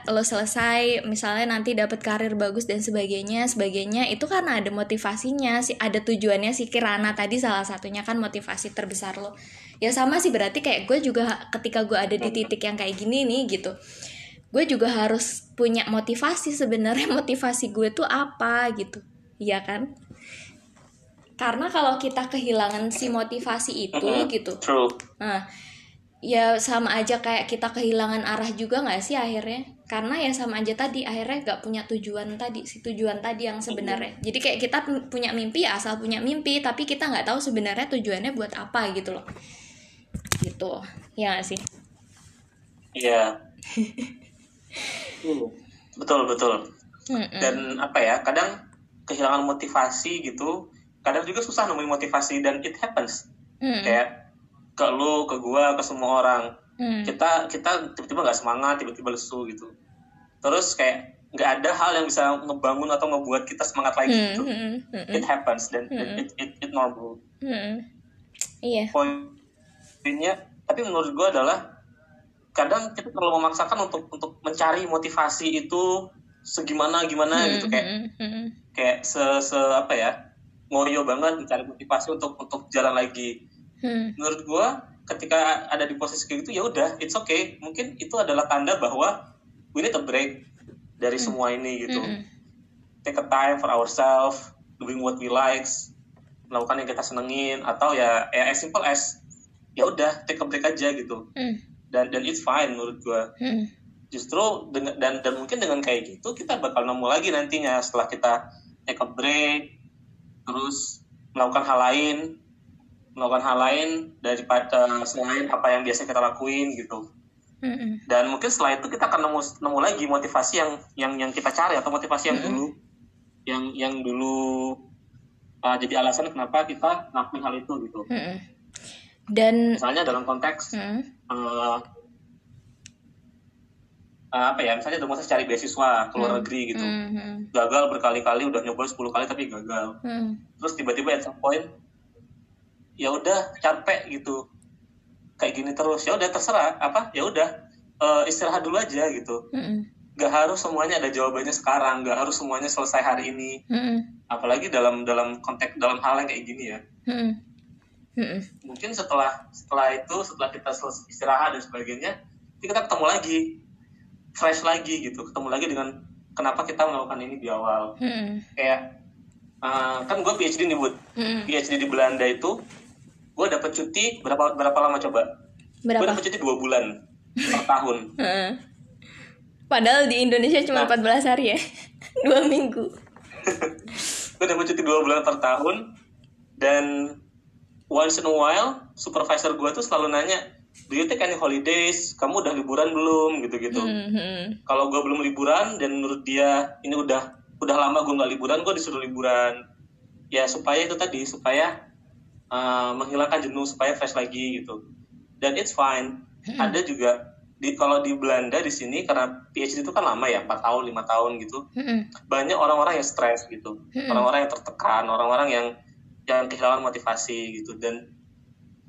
lo selesai misalnya nanti dapat karir bagus dan sebagainya sebagainya itu karena ada motivasinya sih ada tujuannya si Kirana tadi salah satunya kan motivasi terbesar lo. Ya sama sih berarti kayak gue juga ketika gue ada di titik yang kayak gini nih gitu gue juga harus punya motivasi sebenarnya motivasi gue tuh apa gitu iya kan karena kalau kita kehilangan si motivasi itu
Mhm.
gitu
true
Nah, ya sama aja kayak kita kehilangan arah juga nggak sih akhirnya? Karena ya sama aja tadi akhirnya nggak punya tujuan tadi, si tujuan tadi yang sebenarnya. Jadi kayak kita pu- punya mimpi ya asal punya mimpi, tapi kita nggak tahu sebenarnya tujuannya buat apa gitu loh. Gitu, ya nggak sih?
iya betul betul
Mm-mm.
dan apa ya kadang kehilangan motivasi gitu kadang juga susah nemuin motivasi dan it happens
Mm-mm.
kayak ke lu ke gua ke semua orang
Mm.
kita kita tiba-tiba nggak semangat tiba-tiba lesu gitu terus kayak nggak ada hal yang bisa ngebangun atau ngebuat kita semangat lagi
Mm,
gitu
mm, mm, mm,
it happens dan
Mm-mm.
it, it, it normal
mm. Iya.
poinnya tapi menurut gua adalah kadang kita terlalu memaksakan untuk untuk mencari motivasi itu segimana gimana gitu. Kayak
Mm, mm, mm,
kayak se, se apa ya ngoyo banget mencari motivasi untuk untuk jalan lagi.
Mm.
menurut gua ketika ada di posisi kayak gitu ya udah it's okay. Mungkin itu adalah tanda bahwa we need a break dari semua ini gitu.
Mm, mm.
take a time for ourselves doing what we likes melakukan yang kita senengin atau ya ya as simple as ya udah take a break aja gitu.
Mm,
dan dan it's fine menurut gua
mm.
justru dengan dan dan mungkin dengan kayak gitu kita bakal nemu lagi nantinya setelah kita take a break terus melakukan hal lain melakukan hal lain daripada selain apa yang biasa kita lakuin gitu
Mm, mm.
dan mungkin setelah itu kita akan nemu nemu lagi motivasi yang yang yang kita cari atau motivasi yang
Mm-mm.
dulu yang yang dulu uh, jadi alasan kenapa kita ngelakuin hal itu gitu
Mm, mm. Dan
misalnya dalam konteks uh, uh, apa ya misalnya konteks cari beasiswa ke luar
Hmm.
negeri gitu.
Mm, mm,
gagal berkali-kali udah nyoba 10 kali tapi gagal.
Mm.
terus tiba-tiba at some point ya udah capek gitu. Kayak gini terus. Ya udah terserah. Apa? Ya udah eh, istirahat dulu aja gitu.
Mm, mm.
gak harus semuanya ada jawabannya sekarang. Gak harus semuanya selesai hari ini.
Mm, mm.
apalagi dalam dalam konteks dalam hal yang kayak gini ya.
Mm, mm. Mm,
mungkin setelah setelah itu setelah kita selesai istirahat dan sebagainya kita ketemu lagi. Fresh lagi gitu. Ketemu lagi dengan kenapa kita melakukan ini di awal.
Mm.
kayak eh, kan gue PhD nih bud.
Mm,
PhD di Belanda itu gue dapat cuti berapa berapa lama coba? Gue
berapa?
dapat cuti dua bulan per tahun.
Padahal di Indonesia cuma
Nah.
14 hari ya. Dua minggu.
Gue dapat cuti dua bulan per tahun dan once in a while supervisor gue tuh selalu nanya do you take any holidays? Kamu udah liburan belum? gitu gitu
Mhm.
kalau gue belum liburan dan menurut dia ini udah udah lama gue nggak liburan gue disuruh liburan. Ya supaya itu tadi supaya uh, menghilangkan jenuh supaya fresh lagi gitu. Dan it's fine. Ada juga di kalau di Belanda di sini karena PhD itu kan lama ya 4 tahun lima tahun gitu.
Mhm.
banyak orang-orang yang stres gitu.
Mm-mm.
orang-orang yang tertekan orang-orang yang yang kehilangan motivasi gitu. Dan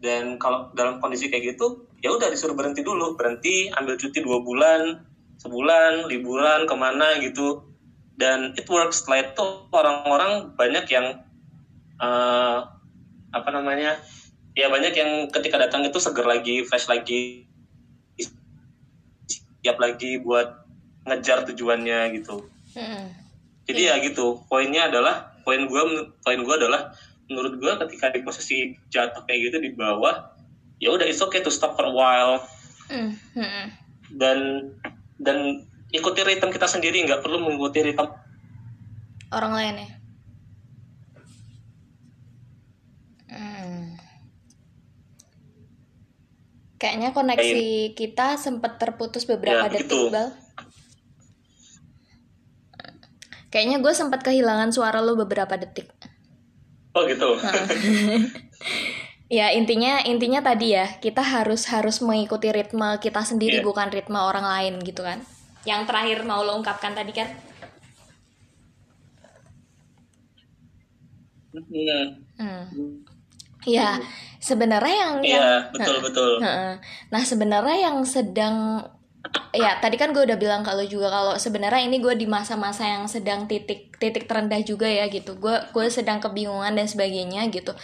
dan kalau dalam kondisi kayak gitu ya udah disuruh berhenti dulu. Berhenti ambil cuti dua bulan sebulan liburan ke mana gitu. Dan it works. Setelah itu orang-orang banyak yang eh, apa namanya ya banyak yang ketika datang itu seger lagi fresh lagi siap lagi buat ngejar tujuannya gitu.
Mhm.
jadi ya gitu. Poinnya adalah poin gue poin gue adalah menurut gue ketika di posisi jatuh kayak gitu di bawah ya udah it's okay to stop for a while
Mhm.
dan dan ikuti ritme kita sendiri nggak perlu mengikuti ritme
orang lain ya Hmm. Kayaknya koneksi kita sempat terputus beberapa
Ya,
detik,
begitu.
Bal. Kayaknya gue sempat kehilangan suara lo beberapa detik.
Oh gitu
Ya intinya intinya tadi ya kita harus harus mengikuti ritme kita sendiri
Iya.
bukan ritme orang lain gitu kan. Yang terakhir mau lo ungkapkan tadi kan?
Hmm.
Hmm. Ya sebenarnya yang
Iya,
yang
betul betul.
Heeh. Nah sebenarnya yang sedang ya tadi kan gue udah bilang kalau juga kalau sebenarnya ini gue di masa-masa yang sedang titik titik terendah juga ya gitu. Gue gue sedang kebingungan dan sebagainya gitu.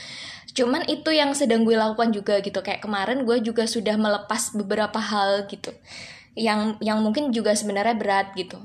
Cuman itu yang sedang gue lakukan juga gitu. Kayak kemarin gue juga sudah melepas beberapa hal gitu. Yang yang mungkin juga sebenarnya berat gitu.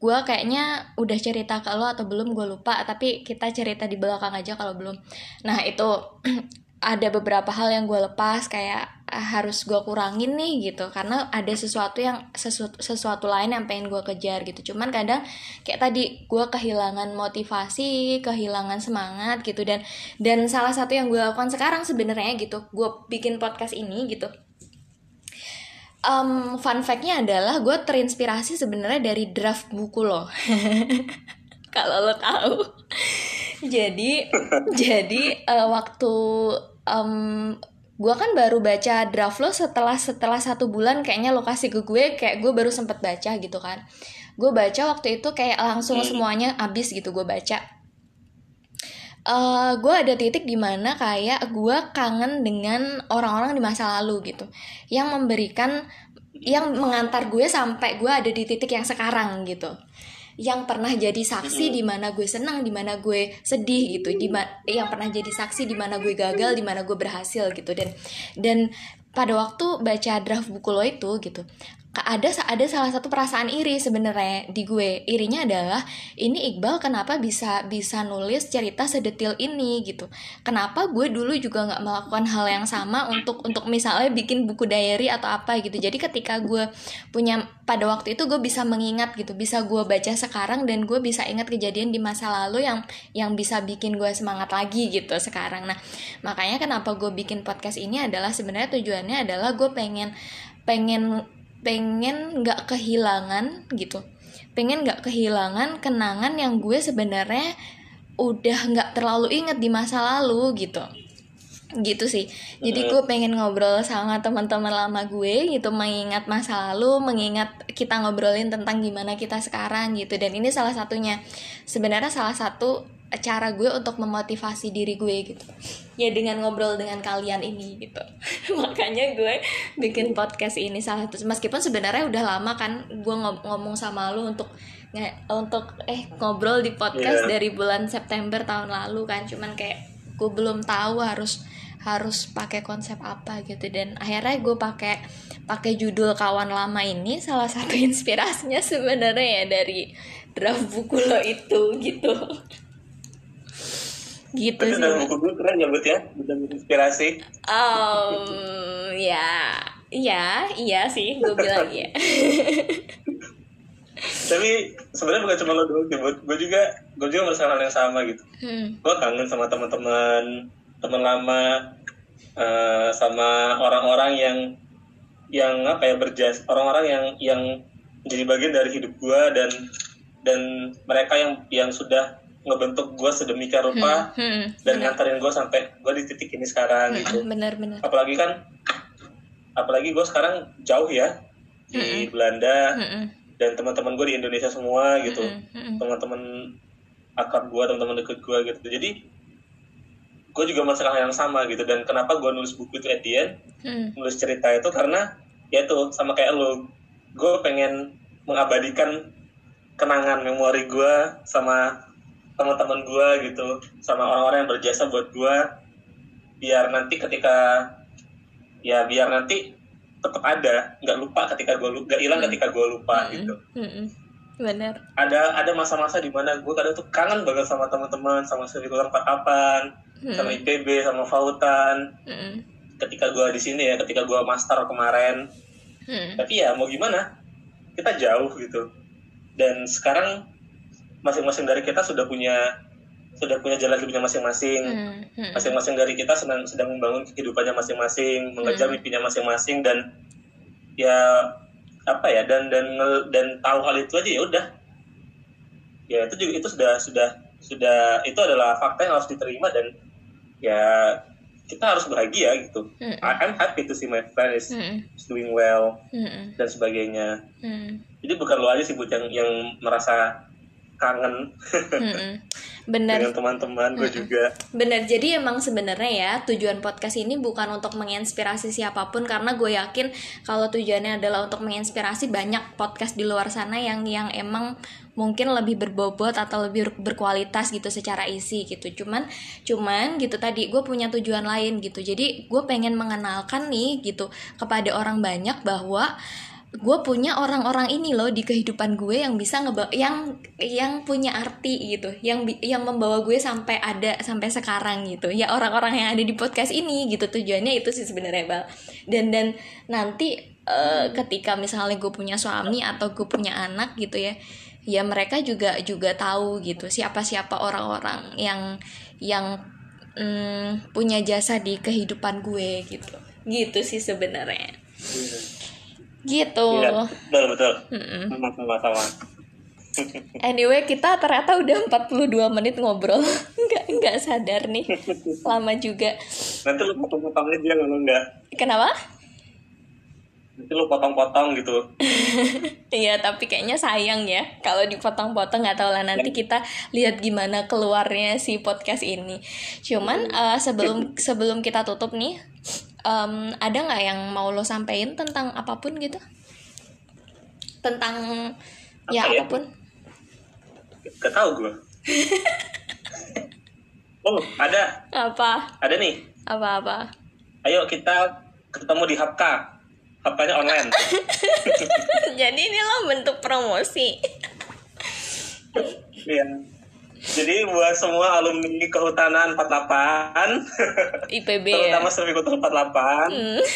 Gue kayaknya udah cerita ke lo atau belum gue lupa. Tapi kita cerita di belakang aja kalau belum. Nah itu ada beberapa hal yang gue lepas kayak ah, harus gue kurangin nih gitu. Karena ada sesuatu yang sesuatu, sesuatu lain yang pengen gue kejar gitu. Cuman kadang kayak tadi gue kehilangan motivasi kehilangan semangat gitu. Dan dan salah satu yang gue lakukan sekarang sebenarnya gitu gue bikin podcast ini gitu. Em, fun fact-nya adalah gue terinspirasi sebenarnya dari draft buku lo kalau lo tahu. Jadi jadi eh, waktu em gue kan baru baca draft lo setelah setelah satu bulan kayaknya lo kasih ke gue kayak gue baru sempet baca gitu kan. Gue baca waktu itu kayak langsung
Hmm.
semuanya abis gitu gue baca. Eh gue ada titik di mana kayak gue kangen dengan orang-orang di masa lalu gitu yang memberikan yang mengantar gue sampai gue ada di titik yang sekarang gitu yang pernah jadi saksi di mana gue senang di mana gue sedih gitu di yang pernah jadi saksi di mana gue gagal di mana gue berhasil gitu. Dan dan pada waktu baca draft buku lo itu gitu ada ada salah satu perasaan iri sebenarnya di gue. Irinya adalah ini Iqbal kenapa bisa bisa nulis cerita sedetil ini? gitu. Kenapa gue dulu juga nggak melakukan hal yang sama untuk untuk misalnya bikin buku diary atau apa gitu. Jadi ketika gue punya pada waktu itu gue bisa mengingat gitu bisa gue baca sekarang dan gue bisa ingat kejadian di masa lalu yang yang bisa bikin gue semangat lagi gitu sekarang. Nah makanya kenapa gue bikin podcast ini adalah sebenarnya tujuannya adalah gue pengen pengen pengen nggak kehilangan gitu. Pengen nggak kehilangan kenangan yang gue sebenarnya udah nggak terlalu inget di masa lalu gitu. Gitu sih. Jadi gue pengen ngobrol sama teman-teman lama gue gitu mengingat masa lalu mengingat kita ngobrolin tentang gimana kita sekarang gitu. Dan ini salah satunya. Sebenarnya salah satu cara gue untuk memotivasi diri gue gitu. Ya dengan ngobrol dengan kalian ini gitu. Makanya gue bikin podcast ini salah satu. Meskipun sebenarnya udah lama kan gue ngom- ngomong sama lu untuk untuk eh ngobrol di podcast
Iya.
dari bulan September tahun lalu kan. Cuman kayak gue belum tahu harus harus pakai konsep apa gitu. Dan akhirnya gue pakai pakai judul kawan lama ini salah satu inspirasinya sebenarnya ya dari draft buku lo itu gitu gitu
Itu
sih
dalam buku gue keren ya, Bud ya. Udah inspirasi.
um, ya iya iya sih gue bilang ya
Tapi sebenarnya bukan cuma lo doang sih. Gue juga, gue juga merasakan hal yang sama gitu.
hmm.
Gue kangen sama teman-teman, teman lama, eh, sama orang-orang yang yang apa ya berjas, orang-orang yang yang menjadi bagian dari hidup gue dan dan mereka yang yang sudah ngebentuk gue sedemikian rupa
Hmm.
dan nganterin gue sampai gue di titik ini sekarang gitu.
benar-benar
Apalagi kan, apalagi gue sekarang jauh ya di Belanda
Hmm.
dan teman-teman gue di Indonesia semua gitu.
Hmm.
Teman-teman akrab gue, teman-teman deket gue gitu. Jadi gue juga merasakan hal yang sama gitu. Dan kenapa gue nulis buku itu at the end,
Hmm.
nulis cerita itu karena ya itu sama kayak lo, gue pengen mengabadikan kenangan memori gue sama teman-teman gue gitu, sama orang-orang yang berjasa buat gue, biar nanti ketika ya biar nanti tetap ada, nggak lupa ketika gue nggak hilang ketika gue lupa gitu.
Hmm. benar
Ada ada masa-masa di mana gue kadang tuh kangen banget sama teman-teman, sama Sekular Kapan, sama IPB, sama Fautan.
Hmm.
Ketika gue di sini ya, ketika gue master kemarin,
Hmm.
tapi ya mau gimana kita jauh gitu dan sekarang masing-masing dari kita sudah punya sudah punya jalan hidupnya masing-masing
Hmm. Hmm.
masing-masing dari kita sedang sedang membangun kehidupannya masing-masing mengejar mimpinya masing-masing dan ya apa ya dan dan dan tahu hal itu aja ya udah ya itu juga itu sudah sudah sudah itu adalah fakta yang harus diterima dan ya kita harus bahagia gitu
Hmm.
I'm happy to see my friend is
Hmm.
doing well
Hmm.
dan sebagainya.
Hmm.
Jadi bukan lo aja sih Bud yang yang merasa kangen
Hmm. benar
dengan teman-teman gue juga.
Bener, jadi emang sebenarnya ya tujuan podcast ini bukan untuk menginspirasi siapa pun karena gue yakin kalau tujuannya adalah untuk menginspirasi banyak podcast di luar sana yang yang emang mungkin lebih berbobot atau lebih berkualitas gitu secara isi gitu. Cuman cuman gitu tadi gue punya tujuan lain gitu. Jadi gue pengen mengenalkan nih gitu kepada orang banyak bahwa gue punya orang-orang ini loh di kehidupan gue yang bisa ngeba yang yang punya arti gitu yang yang membawa gue sampai ada sampai sekarang gitu. Ya orang-orang yang ada di podcast ini gitu tujuannya itu sih sebenarnya bal. Dan dan nanti eh, ketika misalnya gue punya suami atau gue punya anak gitu ya ya mereka juga juga tahu gitu siapa siapa orang-orang yang yang mm, punya jasa di kehidupan gue gitu. Gitu sih sebenarnya gitu
Iya, betul betul. Sama-sama sama.
Anyway, kita ternyata udah 42 menit ngobrol. Nggak, nggak sadar nih. Lama juga.
Nanti lu potong-potong aja kalau enggak.
Kenapa?
Nanti lu potong-potong gitu.
Iya, tapi kayaknya sayang ya. Kalau dipotong-potong nggak tahu lah nanti kita lihat gimana keluarnya si podcast ini. Cuman eh, sebelum sebelum kita tutup nih, em, ada nggak yang mau lo sampein tentang apa pun gitu? Tentang ya
Apa ya?
apa pun.
Gak tau gue. oh, ada.
Apa?
Ada nih.
Apa-apa?
Ayo kita ketemu di Hapka. Hapkanya online.
Jadi ini lo bentuk promosi.
Iya. Jadi buat semua alumni kehutanan 48
IPB ya.
terutama Servikutur 48
Hmm.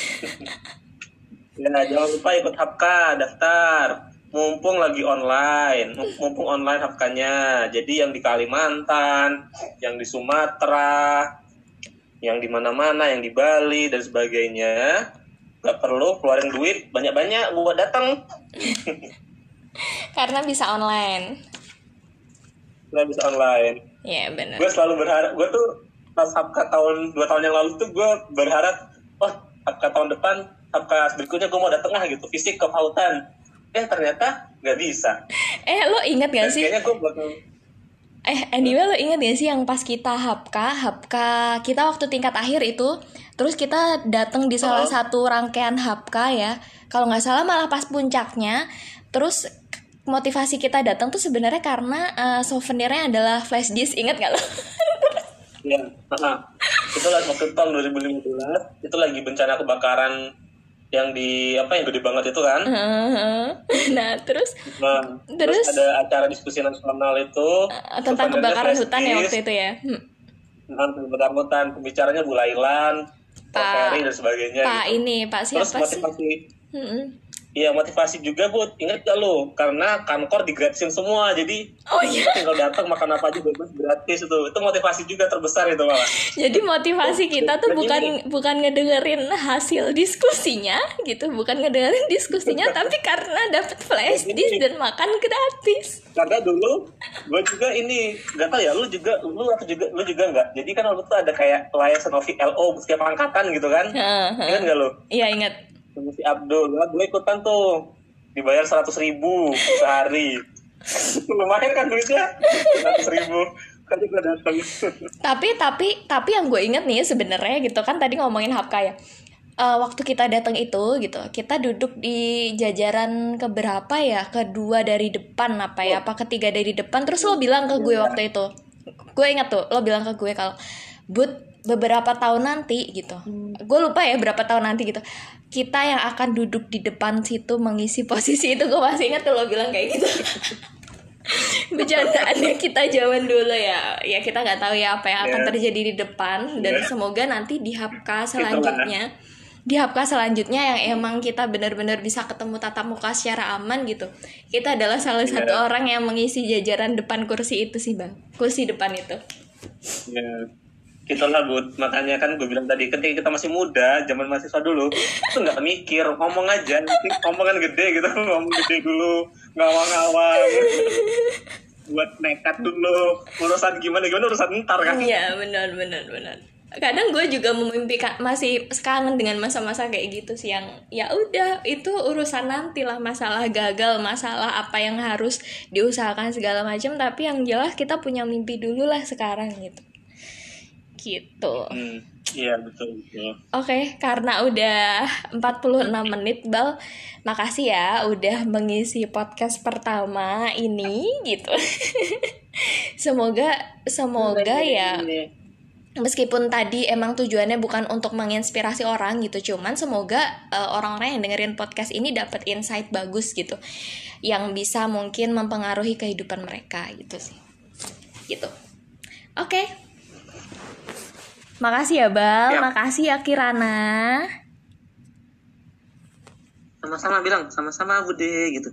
Ya, jangan lupa ikut Hapka, daftar. Mumpung lagi online, mumpung online Hapkanya. Jadi yang di Kalimantan, yang di Sumatera, yang di mana-mana, yang di Bali dan sebagainya, nggak perlu keluarin duit banyak-banyak buat datang.
Karena bisa online.
Nggak bisa online.
Ya benar.
Gue selalu berharap, gue tuh pas Hapka tahun dua tahun yang lalu tuh gue berharap, oh Hapka tahun depan, Hapka berikutnya gue mau datang lah gitu, fisik ke Pautan. Eh ternyata nggak bisa.
Eh lo inget gak sih?
Kayaknya gue bakal
Eh anyway lo inget gak sih yang pas kita hapka hapka kita waktu tingkat akhir itu terus kita datang di salah
Oh.
satu rangkaian hapka ya kalau nggak salah malah pas puncaknya terus motivasi kita datang tuh sebenarnya karena eh, souvenirnya adalah flash disk inget gak lo?
Ya, nah, itu lagi waktu tahun 2015 itu lagi bencana kebakaran yang di apa yang gede banget itu kan.
nah terus
Nah, terus,
Terus?
ada acara diskusi nasional itu
eh, tentang kebakaran hutan ya waktu itu ya. Hmm.
tentang angkutan pembicaranya Bu Lailan Pak Ferry dan sebagainya
Pak
gitu.
ini Pak siapa
terus motivasi
sih Mm-mm.
Iya motivasi juga bu, ingat gak lo? Karena kankor digratisin semua, jadi
Oh iya.
tinggal datang makan apa aja bebas gratis itu. Itu motivasi juga terbesar itu malah.
Jadi motivasi kita tuh bukan
ini-
bukan ngedengerin hasil diskusinya gitu, bukan ngedengerin diskusinya, tapi karena dapat flash disk dan makan gratis.
Karena dulu gue juga ini gak tau ya, lu juga lu atau juga lu juga nggak. Jadi kan waktu itu ada kayak liaison of LO setiap angkatan gitu kan? Ingat gak lo?
Iya ingat.
Sama si Abdul, lah gue ikutan tuh dibayar seratus ribu sehari. Lumayan kan duitnya seratus ribu. Kan gue datang.
Tapi tapi tapi yang gue inget nih sebenarnya gitu kan tadi ngomongin Hapka ya. Eh, waktu kita datang itu gitu, kita duduk di jajaran keberapa ya? Kedua dari depan apa ya? Apa ketiga dari depan? Terus lo bilang ke gue waktu itu, gue ingat tuh, lo bilang ke gue kalau but beberapa tahun nanti gitu, gue lupa ya berapa tahun nanti gitu, kita yang akan duduk di depan situ mengisi posisi itu gue masih ingat lo bilang kayak gitu. bercandaannya kita zaman dulu ya. Ya kita nggak tahu ya apa yang akan
Ya.
terjadi di depan. Dan
Ya.
semoga nanti di hapka selanjutnya di hapka selanjutnya yang emang kita benar-benar bisa ketemu tatap muka secara aman gitu. Kita adalah salah satu
Ya.
orang yang mengisi jajaran depan kursi itu sih bang. Kursi depan itu
Ya, gitulah bud. Makanya kan gue bilang tadi, ketika kita masih muda, zaman mahasiswa dulu, itu nggak mikir, ngomong aja, nanti omongan gede gitu, ngomong gede dulu, ngawang-ngawang, buat nekat dulu, urusan gimana gimana urusan ntar kan.
Iya benar benar benar. Kadang gue juga memimpikan masih kangen dengan masa-masa kayak gitu sih yang ya udah itu urusan nanti lah masalah gagal masalah apa yang harus diusahakan segala macam tapi yang jelas kita punya mimpi dulu lah sekarang gitu. Gitu.
Hmm, iya betul betul.
Oke, karena udah 46 menit, Bal. Makasih ya udah mengisi podcast pertama ini gitu. semoga semoga ya
Ini.
meskipun tadi emang tujuannya bukan untuk menginspirasi orang gitu cuman semoga eh, orang-orang yang dengerin podcast ini dapat insight bagus gitu yang bisa mungkin mempengaruhi kehidupan mereka gitu sih gitu oke makasih ya bal
Ya.
makasih ya Kirana
Sama-sama bilang, sama-sama bude gitu.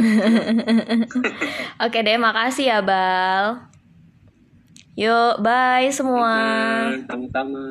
oke deh makasih ya bal yuk bye semua
sama-sama.